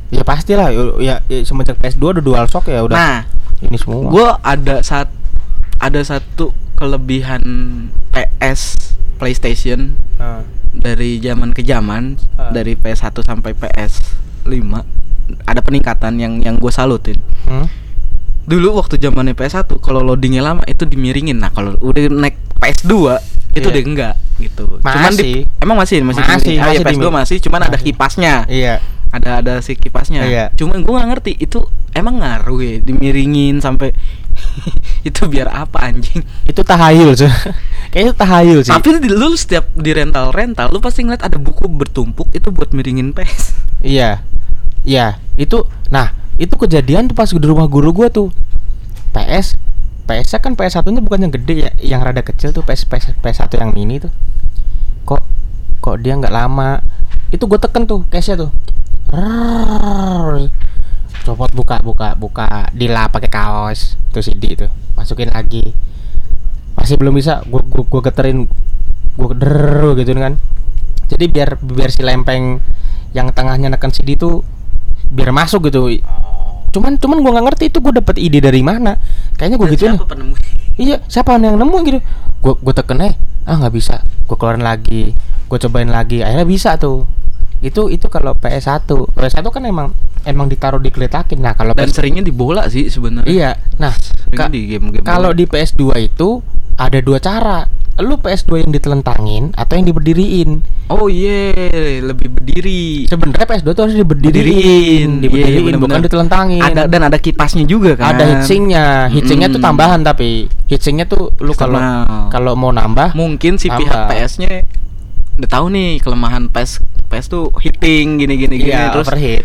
ya pastilah. Ya, ya semenjak PS2 udah dual shock ya udah. Nah, ini semua. gue ada saat ada satu kelebihan PS PlayStation Nah. dari zaman ke zaman Ah. dari PS1 sampai PS5 ada peningkatan yang yang gue salutin. Hmm? Dulu waktu zamannya PS1 kalau loadingnya lama itu dimiringin. Nah, kalau udah naik PS2 itu Iya. udah enggak gitu. Cuman di, Masih. emang masih masih, Masih. Ah, iya, masih PS2 dimi- masih cuman ada masih. kipasnya. iya Ada ada si kipasnya. Iya. Cuma gue nggak ngerti itu emang ngaruh ya dimiringin sampai itu biar apa anjing? itu tahayul sih kayaknya itu tahayul sih Tapi di, lu setiap di rental rental lu pasti ngeliat ada buku bertumpuk itu buat miringin PS. Iya, iya itu. Nah itu kejadian tuh pas di rumah guru gua tuh. PS, PS kan PS satunya bukan yang gede ya, yang rada kecil tuh PS PS PS satu yang mini tuh. Kok kok dia nggak lama? Itu gue teken tuh case-nya tuh. Copot buka buka buka. Dilap pakai kaos. Tuh CD itu masukin lagi. Masih belum bisa gue gue gue geterin. Gue der gitu kan. Jadi biar biar si lempeng yang tengahnya neken CD tuh biar masuk gitu. Cuman cuman gue nggak ngerti itu gue dapet ide dari mana. Kayaknya gue gitu Siapa penemu? iya siapa yang nemu gitu? Gue gue teken eh ah nggak bisa. Gue keluarin lagi. Gue cobain lagi. Akhirnya bisa tuh itu itu kalau PS1 PS1 kan emang emang ditaruh dikeletakin nah kalau Dan PS seringnya di bola sih sebenarnya. iya nah ka- di game-game. kalau bola. di PS2 itu ada dua cara lu PS2 yang ditelentangin atau yang diberdiriin Oh iya, lebih berdiri. sebenarnya PS2 tuh harus diberdiriin Berdiriin. diberdiriin Iya, iya, bukan bener-bener. ditelentangin Ada dan ada kipasnya juga kan. ada heatsinknya heatsinknya tuh Mm. tambahan tapi heatsinknya tuh lu kalau kalau mau nambah mungkin si Tambah. pihak PS-nya udah tahu nih kelemahan PS PS tuh hitting gini gini gini iya, terus overheat.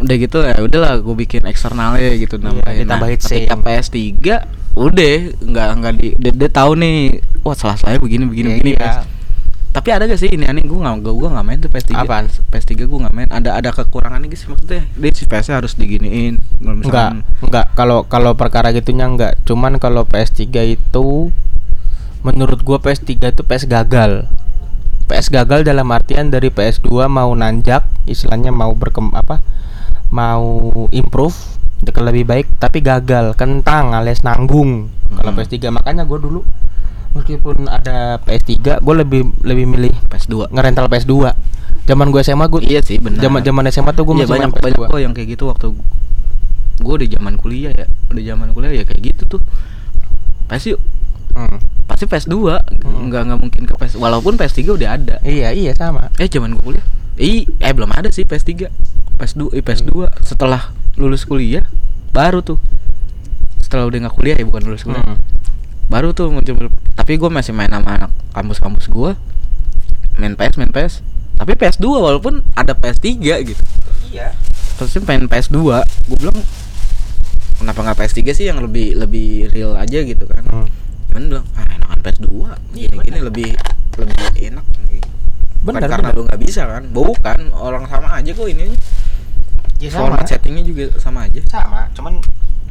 udah gitu ya udahlah gue bikin eksternalnya gitu Iya, nambahin ditambah nah, ketika PS3 udah nggak nggak di dia, dia tahu nih wah salah saya begini begini Iya, begini iya. PS. tapi ada gak sih ini aneh gue nggak gue nggak main tuh PS3 Apaan? PS3 gue nggak main. Ada ada kekurangannya guys maksudnya? Dia si PS harus diginiin enggak enggak kalau kalau perkara gitunya enggak cuman kalau PS3 itu menurut gua PS3 itu PS gagal PS gagal dalam artian dari PS2 mau nanjak istilahnya mau berkem apa mau improve untuk lebih baik tapi gagal kentang alias nanggung kalau Hmm. PS3 makanya gua dulu meskipun ada PS3 gue lebih lebih milih PS2 ngerental PS2 zaman gue SMA gue iya sih benar. Zaman zaman SMA tuh gue Iya masih banyak main PS2 banyak kok yang kayak gitu waktu gue di zaman kuliah ya. Udah zaman kuliah ya kayak gitu tuh. Pasti Hmm. Pasti PS2 Hmm. nggak nggak mungkin ke PS walaupun PS3 udah ada. Iya iya sama. Eh zaman gue kuliah? Eh eh belum ada sih PS3 PS2 eh PS2 setelah lulus kuliah baru tuh. Setelah udah nggak kuliah ya bukan lulus kuliah. Hmm. baru tuh muncul. Tapi gue masih main sama anak kampus-kampus gue main PS main PS tapi PS2 walaupun ada PS3 gitu. Iya. Pasti main PS2 gue bilang kenapa nggak PS3 sih yang lebih lebih real aja gitu kan? Hmm. Cuman bilang ah enakan PS2 Iya, gini gini lebih lebih enak bukan Bener, karena bener. lu nggak bisa kan. Bukan orang sama aja kok ini. Ya, format settingnya juga sama aja. Sama cuman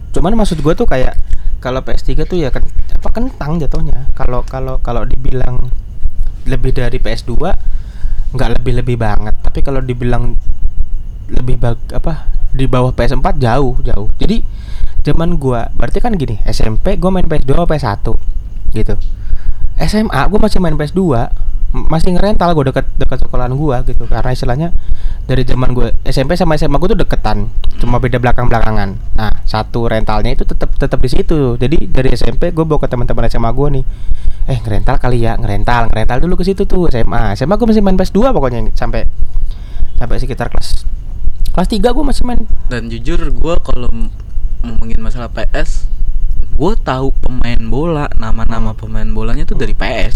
cuman maksud gua tuh kayak kalau PS3 tuh ya kan apa kentang jatuhnya. Kalau kalau kalau dibilang lebih dari PS2 nggak lebih lebih banget. Tapi kalau dibilang lebih bag apa di bawah PS4 jauh jauh. Jadi zaman gua berarti kan gini SMP gua main PS2 PS1 gitu. SMA gua masih main PS2 M- masih ngerental gua deket dekat sekolahan gua gitu. Karena istilahnya dari zaman gua SMP sama SMA gua tuh deketan cuma beda belakang belakangan nah satu rentalnya itu tetap tetap di situ. Jadi dari SMP gua bawa ke teman-teman SMA gua nih eh ngerental kali ya ngerental ngerental dulu ke situ tuh SMA SMA gua masih main PS2 pokoknya sampai sampai sekitar kelas kelas 3 gua masih main Dan jujur gue kalau ngomongin masalah PS, gue tahu pemain bola, nama-nama pemain bolanya tuh dari PS.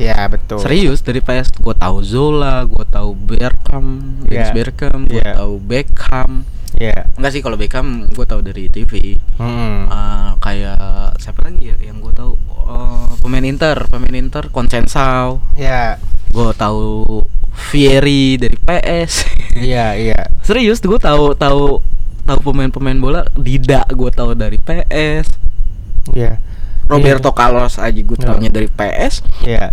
Iya betul Serius dari PS, gue tahu Zola, gue tahu Dennis Iya. Bergkamp, gue Iya. tahu Beckham. Iya Enggak sih kalau Beckham gue tahu dari TV. Hmm. Ah, kayak siapa lagi ya yang gue tahu Eh, pemain Inter, pemain Inter Consensao. Iya Gue tahu Fieri dari PS. iya iya Serius gue tahu tahu tahu pemain-pemain bola Dida gue tahu dari PS. iya Roberto Carlos aja gue Iya. tahunya dari PS. Iya.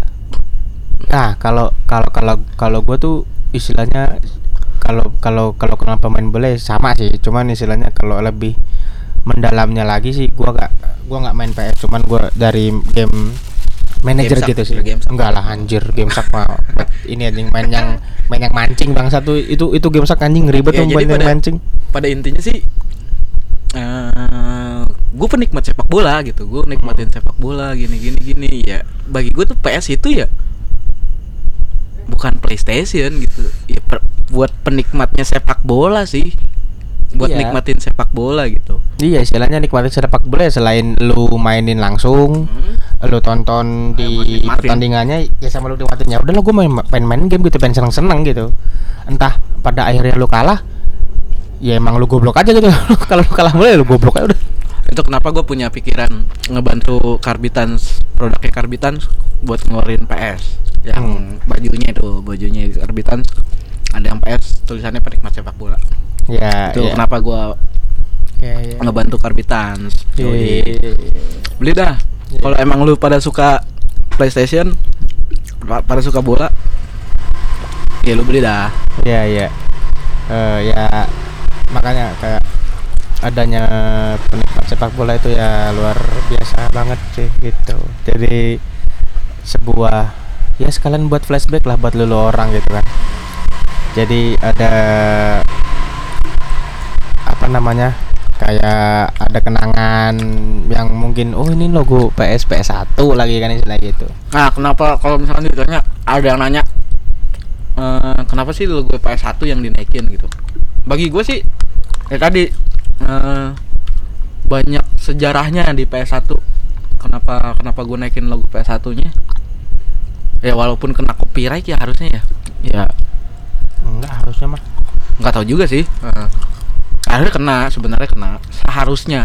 Nah, kalau kalau kalau kalau gue tuh istilahnya kalau kalau kalau kenal pemain bola ya sama sih, cuman istilahnya kalau lebih mendalamnya lagi sih gua gak gua nggak main PS, cuman gua dari game Gamesak, gitu sih. Gamesak. Enggak lah anjir, game sak mah. ini anjing main yang main yang mancing bang satu itu itu game sak anjing ribet Ya, tuh main yang mancing. Pada intinya sih eh gue penikmat sepak bola gitu gue nikmatin sepak bola gini gini gini ya bagi gue tuh PS itu ya bukan PlayStation gitu ya per- buat penikmatnya sepak bola sih buat Iya. nikmatin sepak bola gitu. Iya, istilahnya nikmatin sepak bola ya selain lu mainin langsung, lu tonton di nikmatin. pertandingannya ya sama lu nikmatin ya udahlah gue main pengen main game gitu pengen seneng seneng gitu. Entah pada akhirnya lu kalah ya emang lu goblok aja gitu. Kalau lu kalah mulai lu goblok aja udah. Itu kenapa gue punya pikiran ngebantu Karbitans produknya Karbitans buat ngeluarin PS yang Hmm. bajunya itu bajunya Karbitans ada yang PS tulisannya penikmat sepak bola ya itu ya. kenapa gue ya, ya. ngebantu Karbitans Yoi. Iya. beli dah Iya. kalau emang lu pada suka PlayStation pa- pada suka bola ya lu beli dah ya ya Eh, ya makanya kayak adanya penikmat sepak bola itu ya luar biasa banget sih gitu jadi sebuah ya sekalian buat flashback lah buat lu lu orang gitu kan jadi ada apa namanya kayak ada kenangan yang mungkin oh ini logo PS PS1 lagi kan istilah gitu Nah, kenapa kalau misalnya ditanya ada yang nanya eh, kenapa sih logo PS1 yang dinaikin gitu? Bagi gue sih ya tadi eh, banyak sejarahnya di PS1. Kenapa kenapa gue naikin logo PS1-nya? Ya walaupun kena copyright ya harusnya ya. Ya enggak harusnya mah nggak tahu juga sih. Harusnya kena sebenarnya kena seharusnya.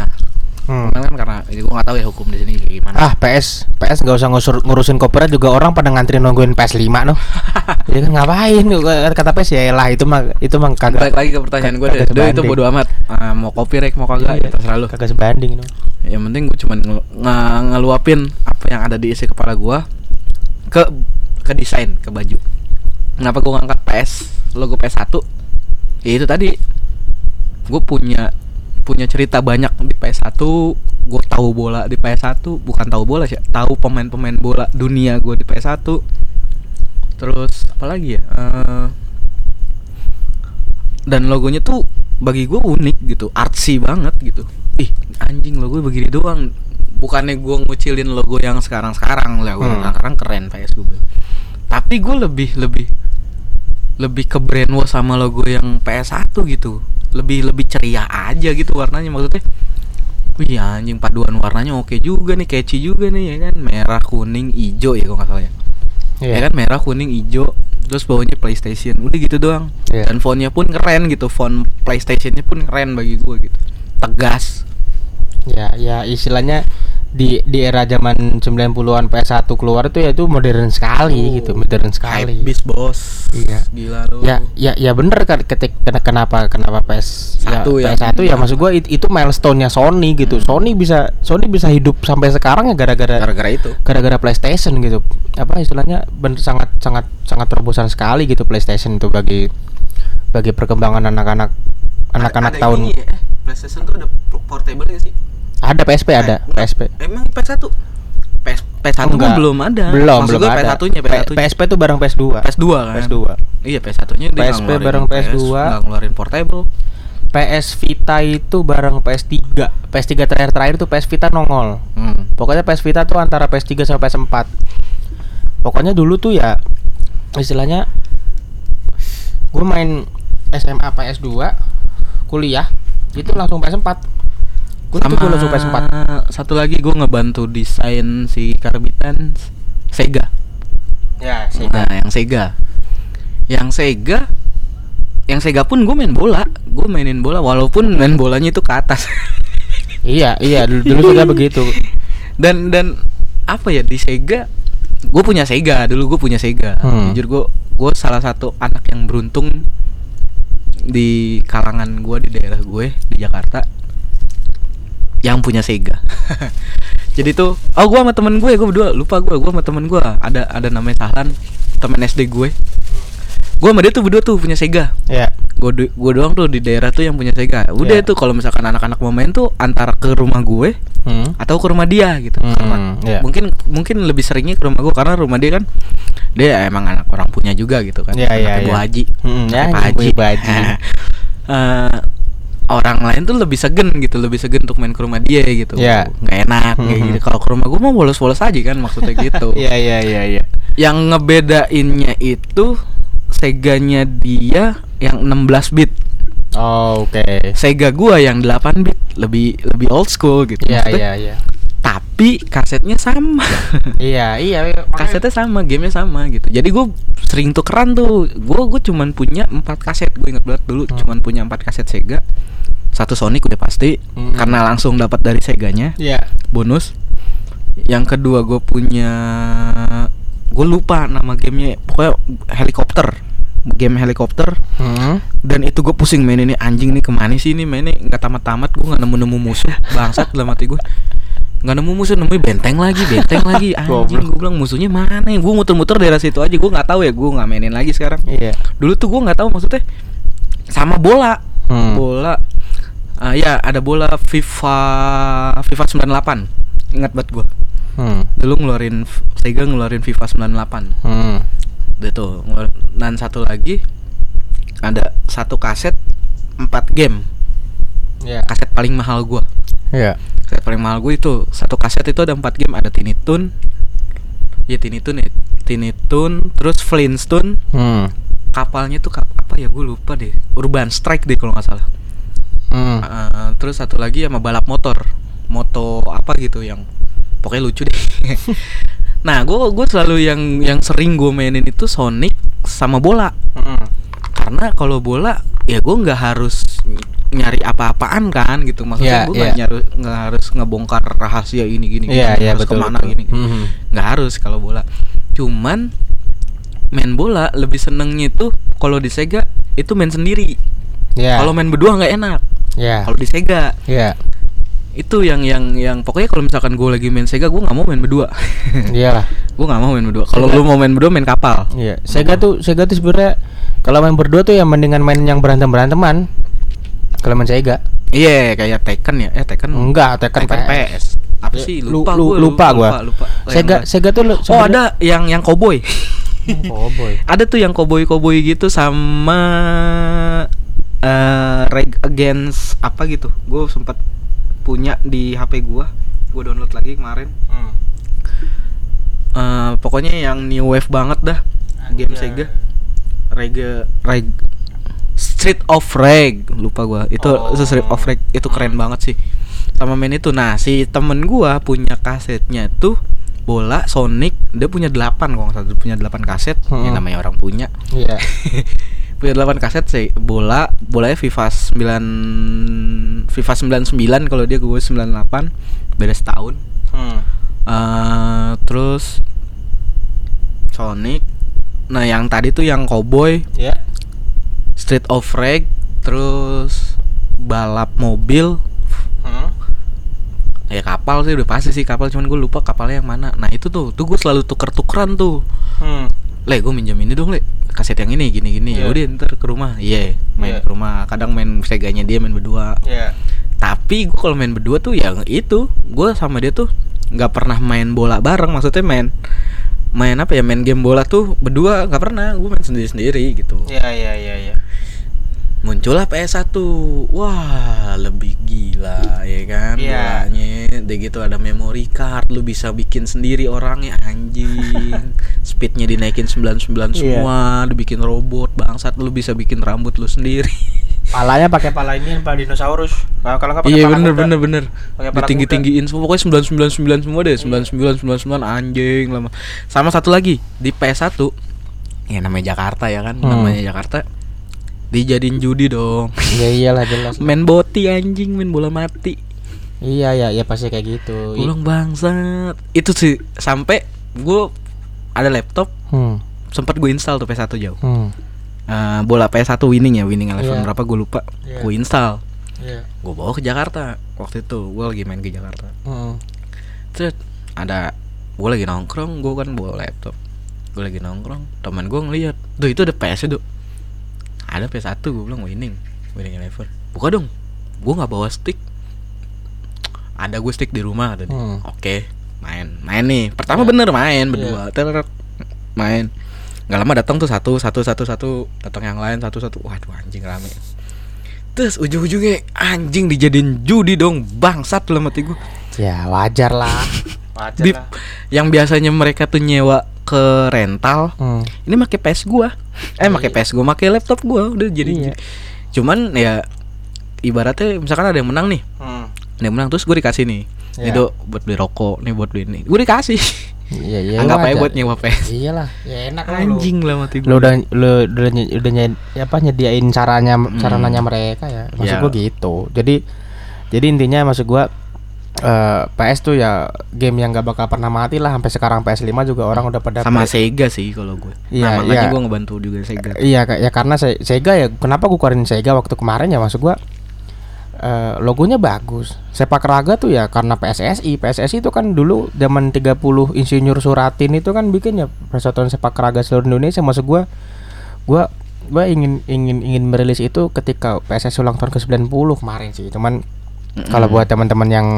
Hmm. Cuman kan karena ini gue nggak tahu ya hukum di sini gimana. Ah PS PS nggak usah ngusur, ngurusin copyright juga orang pada ngantri nungguin PS 5 noh. ya kan ngapain kata PS ya lah itu mah itu mah kagak Balik lagi ke pertanyaan gue deh. itu bodo amat. Ah, mau copyright mau kagak Iya. ya terserah lu. kagak sebanding noh. Yang penting gue cuman nge- ngeluapin apa yang ada di isi kepala gue ke ke desain ke baju. Kenapa gue ngangkat PS logo PS1? Ya itu tadi gue punya punya cerita banyak di PS1 gue tahu bola di PS1 bukan tahu bola sih tahu pemain-pemain bola dunia gue di PS1 terus apa lagi ya? Eh, dan logonya tuh bagi gue unik gitu artsy banget gitu. Ih anjing logo begini doang. Bukannya gue ngucilin logo yang sekarang sekarang lah Hmm. sekarang keren PS gue tapi gue lebih lebih lebih ke brainwash sama logo yang PS1 gitu. Lebih lebih ceria aja gitu warnanya maksudnya. Wih anjing paduan warnanya oke juga nih catchy juga nih ya kan? Merah kuning hijau ya kalau nggak salah ya. Iya. ya kan? Merah kuning hijau terus bawahnya PlayStation. Udah gitu doang. Iya. dan fontnya pun keren gitu. Font PlayStationnya pun keren bagi gue gitu. Tegas. Ya, ya istilahnya di di era zaman 90-an PS1 keluar itu ya itu modern sekali gitu, modern sekali. Bis bos. Iya. Gila lu. Ya, ya, ya bener kan ketik kena- kenapa kenapa PS Satu ya, yang- PS1 ya maksud gua it- itu milestone-nya Sony gitu. Sony bisa Sony bisa hidup sampai sekarang ya gara-gara Gara-gara itu. gara-gara PlayStation gitu. Apa istilahnya bener sangat sangat sangat terobosan sekali gitu PlayStation itu bagi bagi perkembangan anak-anak anak-anak tahun ya, eh, PlayStation tuh ada portable gak sih? Ada PSP ada Enggak. PSP. Emang PS1? PS PS1 kan Enggak. belum ada. Belum, Maksud belum gua ada. PS1-nya, PS1 P- PSP itu bareng PS2. PS2 kan. PS2. Iya, PS1-nya dia PSP bareng PS, PS2. nggak ngeluarin portable. PS Vita itu bareng PS3. PS3 terakhir terakhir tuh PS Vita nongol. Hmm. Pokoknya PS Vita tuh antara PS3 sama PS4. Pokoknya dulu tuh ya istilahnya gue main SMA PS2 kuliah itu langsung PS4. Gue itu gue langsung PS4. satu lagi gue ngebantu desain si karbitan Sega. Ya, Nah, yang Sega. Yang Sega yang Sega pun gue main bola, gue mainin bola walaupun main bolanya itu ke atas. Iya, iya dulu, dulu juga begitu. dan dan apa ya di Sega gue punya Sega dulu gue punya Sega Hmm. jujur gue gue salah satu anak yang beruntung di kalangan gue di daerah gue di Jakarta yang punya Sega jadi tuh oh gue sama temen gue gue berdua lupa gue gue sama temen gue ada ada namanya Sahlan temen SD gue gue sama dia tuh berdua tuh punya Sega Ya. gue gue doang tuh di daerah tuh yang punya Sega udah Iya. tuh kalau misalkan anak-anak mau main tuh antara ke rumah gue Hmm. atau ke rumah dia gitu Hmm, Karena iya. mungkin mungkin lebih seringnya ke rumah gue karena rumah dia kan dia emang anak orang punya juga gitu kan Iya, iya, Anaknya Bu iya. Haji Hmm, ya, Pak Ibu Ibu Haji. Eh, orang lain tuh lebih segen gitu lebih segen untuk main ke rumah dia gitu Iya. nggak enak kayak Mhm. gitu kalau ke rumah gue mau bolos-bolos aja kan maksudnya gitu Iya, iya, iya, iya. yang ngebedainnya itu Seganya dia yang 16 bit Oh, oke. Sega gua yang 8 bit lebih lebih old school gitu Iya, iya, iya. Tapi kasetnya sama. Iya, iya. kasetnya sama gamenya sama gitu. Jadi gue sering tukeran tuh. Gue gue cuman punya empat kaset. Gue inget banget dulu Hmm. cuman punya empat kaset Sega. Satu Sonic udah pasti Hmm. karena langsung dapat dari Seganya. Iya. bonus. Yang kedua gue punya gue lupa nama gamenya. Pokoknya helikopter. Game helikopter. Hmm. dan itu gue pusing main ini. Anjing nih ke mana sih ini? Mainnya nggak tamat-tamat. Gue nggak nemu nemu musuh. Bangsat dalam hati gue nggak nemu musuh nemuin benteng lagi benteng lagi anjing gue bilang musuhnya mana ya gue muter-muter daerah situ aja gue nggak tahu ya gue nggak mainin lagi sekarang Iya. dulu tuh gue nggak tahu maksudnya sama bola Hmm. bola Ah, ya ada bola FIFA FIFA 98 ingat banget gue Hmm. dulu ngeluarin Sega ngeluarin FIFA 98 Hmm. itu dan satu lagi ada satu kaset 4 game Iya. kaset paling mahal gua Iya. kaset paling mahal gue itu satu kaset itu ada 4 game ada Tiny Toon ya Tiny Toon ya Tiny Toon terus Flintstone Hmm. kapalnya tuh kap- apa ya gue lupa deh Urban Strike deh kalau nggak salah Hmm. Eh, terus satu lagi sama balap motor moto apa gitu yang pokoknya lucu deh nah gue gue selalu yang yang sering gue mainin itu Sonic sama bola Hmm. karena kalau bola ya gue nggak harus nyari apa-apaan kan gitu maksudnya Iya, gue nggak nyari nggak harus ngebongkar rahasia ini gini gini, Iya, iya harus betul. ke mana betul. gini. Hmm. nggak harus kalau bola cuman main bola lebih senengnya itu kalau di Sega itu main sendiri Iya. kalau main berdua nggak enak Iya. kalau di Sega Iya. itu yang yang yang pokoknya kalau misalkan gue lagi main Sega gue nggak mau main berdua Iya lah. gue nggak mau main berdua kalau lu mau main berdua main kapal Iya. Sega tuh Sega tuh sebenarnya kalau main berdua tuh ya mendingan main yang berantem beranteman. Kalau main Sega. iya kayak Tekken ya eh Tekken Enggak, Tekken Tekken PS. Apa sih? lu- Lupa lu- gua, lupa gua. lupa. Sega Yang- Sega tuh lu Oh, ada yang yang cowboy. Oh boy. ada tuh yang cowboy-cowboy gitu sama eh Reg Against apa gitu. Gue sempat punya di HP gua. Gue download lagi kemarin. Hmm. Eh pokoknya yang new wave banget dah. Game Sega. Reg Reg Street of Reg. Lupa gua. Itu Oh. Street of Reg. Itu keren banget sih. Sama main itu. Nah si temen gua punya kasetnya tuh bola Sonic. Dia punya 8 kalau nggak salah. Punya 8 kaset. Hmm. yang namanya orang punya. Iya. punya 8 kaset sih. Bola bolanya FIFA 9 FIFA 99 kalau dia gue 98 beda setahun. Hmm. Eh, terus Sonic. Nah yang tadi tuh yang cowboy. Ya. Street of Rage terus balap mobil Hmm. ya kapal sih udah pasti sih kapal cuman gue lupa kapalnya yang mana nah itu tuh tuh gue selalu tuker-tukeran tuh Hmm. le gue minjem ini dong le kaset yang ini gini gini Iya. ya udah ntar ke rumah iya main Iya. ke rumah kadang main seganya dia main berdua Ya. tapi gue kalau main berdua tuh yang itu gue sama dia tuh nggak pernah main bola bareng maksudnya main main apa ya main game bola tuh berdua nggak pernah gue main sendiri sendiri gitu Ya ya ya ya. muncullah PS1 wah lebih gila ya kan Iya. bolanya udah gitu ada memory card lu bisa bikin sendiri orangnya anjing speednya dinaikin 99 Iya. semua lu bikin robot bangsat lu bisa bikin rambut lu sendiri Palanya pakai pala ini pala dinosaurus. Nah, kalau nggak iya pala bener bener bener. Pala ditinggi tinggiin semua. Pokoknya sembilan sembilan sembilan semua deh. Sembilan sembilan sembilan sembilan anjing lama. Sama satu lagi di PS1 ya namanya Jakarta ya kan? Hmm. namanya Jakarta. Dijadiin judi dong. Iya iyalah jelas. main boti anjing. Main bola mati. Iya ya ya pasti kayak gitu. Pulang bangsat. Itu sih sampai gue ada laptop. Hmm. sempat gue install tuh PS1 jauh. Hmm. Eh, bola PS1 winning ya winning eleven Iya. berapa gue lupa Iya. gue install Iya. gue bawa ke Jakarta waktu itu gue lagi main ke Jakarta Hmm. Terus ada gue lagi nongkrong, gue kan bawa laptop. Gue lagi nongkrong, teman gue ngeliat, tuh itu ada PS itu. Ada PS1, gue bilang winning, winning eleven. Buka dong, gue nggak bawa stick. Ada gue stick di rumah tadi. Hmm. Oke, main, main nih. Pertama Iya. bener main berdua, Ter- main. Gak lama datang tuh satu, satu, satu, satu, datang yang lain satu, satu. Waduh anjing rame. Terus ujung-ujungnya anjing dijadiin judi dong, bangsat dalam hati gue. Ya wajar lah. Wajar lah. yang biasanya mereka tuh nyewa ke rental Hmm. ini pakai PS gua eh pakai PS gua pakai laptop gua udah jadi Iya. cuman ya ibaratnya misalkan ada yang menang nih Hmm. ada yang menang terus gue dikasih nih Iya. nih do buat beli rokok nih buat beli ini gue dikasih Iya iya. anggap aja buat nyewa PS Iyalah, ya enak anjing lah mati Lu udah lu udah udah ny- apa nyediain caranya caranya mereka ya. Maksud Ya. gua gitu. Jadi jadi intinya maksud gua eh, PS tuh ya game yang gak bakal pernah mati lah sampai sekarang PS5 juga orang udah pada sama Sega sih kalau gue Iya, nah, makanya iya. gue ngebantu juga Sega Iya ya karena Se- Sega ya kenapa gua keluarin Sega waktu kemarin ya maksud gua eh, logonya bagus. Sepak raga tuh ya karena PSSI. PSSI itu kan dulu zaman 30 Insinyur Suratin itu kan bikin ya persatuan sepak raga seluruh Indonesia maksud gua gua gua ingin ingin ingin merilis itu ketika PSSI ulang tahun ke-90 kemarin sih. Cuman kalau buat teman-teman yang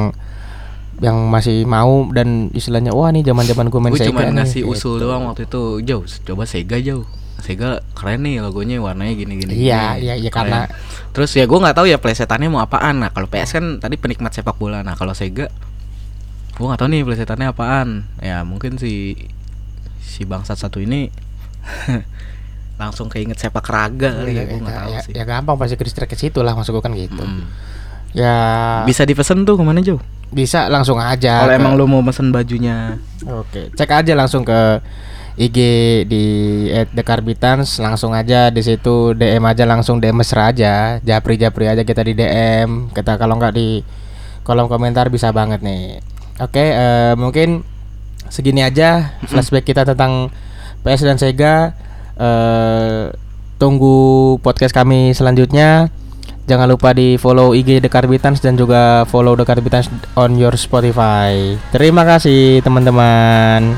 yang masih mau dan istilahnya wah nih zaman-zaman gue main gue Sega cuma nih, ngasih usul gitu. doang waktu itu jauh coba Sega jauh Sega keren nih logonya warnanya gini gini Iya, gini. iya, iya, Keren. karena- terus ya gue nggak tahu ya playsetannya mau apaan nah kalau PS kan tadi penikmat sepak bola nah kalau Sega gue nggak tahu nih playsetannya apaan ya mungkin si si bangsat satu ini langsung keinget sepak raga kali ya Iya, gue nggak ya, tahu ya, sih ya gampang pasti ke ke situ lah maksud gue kan gitu. Mm. Ya bisa dipesen tuh ke mana jauh bisa langsung aja. kalau ke- emang lo mau pesen bajunya Oke, cek aja langsung ke IG di @dekarbitans langsung aja di situ DM aja langsung DM mesra aja. Japri-japri aja kita di DM. Kita kalau nggak di kolom komentar bisa banget nih. Oke, eh, mungkin segini aja flashback kita tentang PS dan Sega. Eh, tunggu podcast kami selanjutnya. Jangan lupa di follow IG The Carbitans dan juga follow The Carbitans on your Spotify. Terima kasih teman-teman.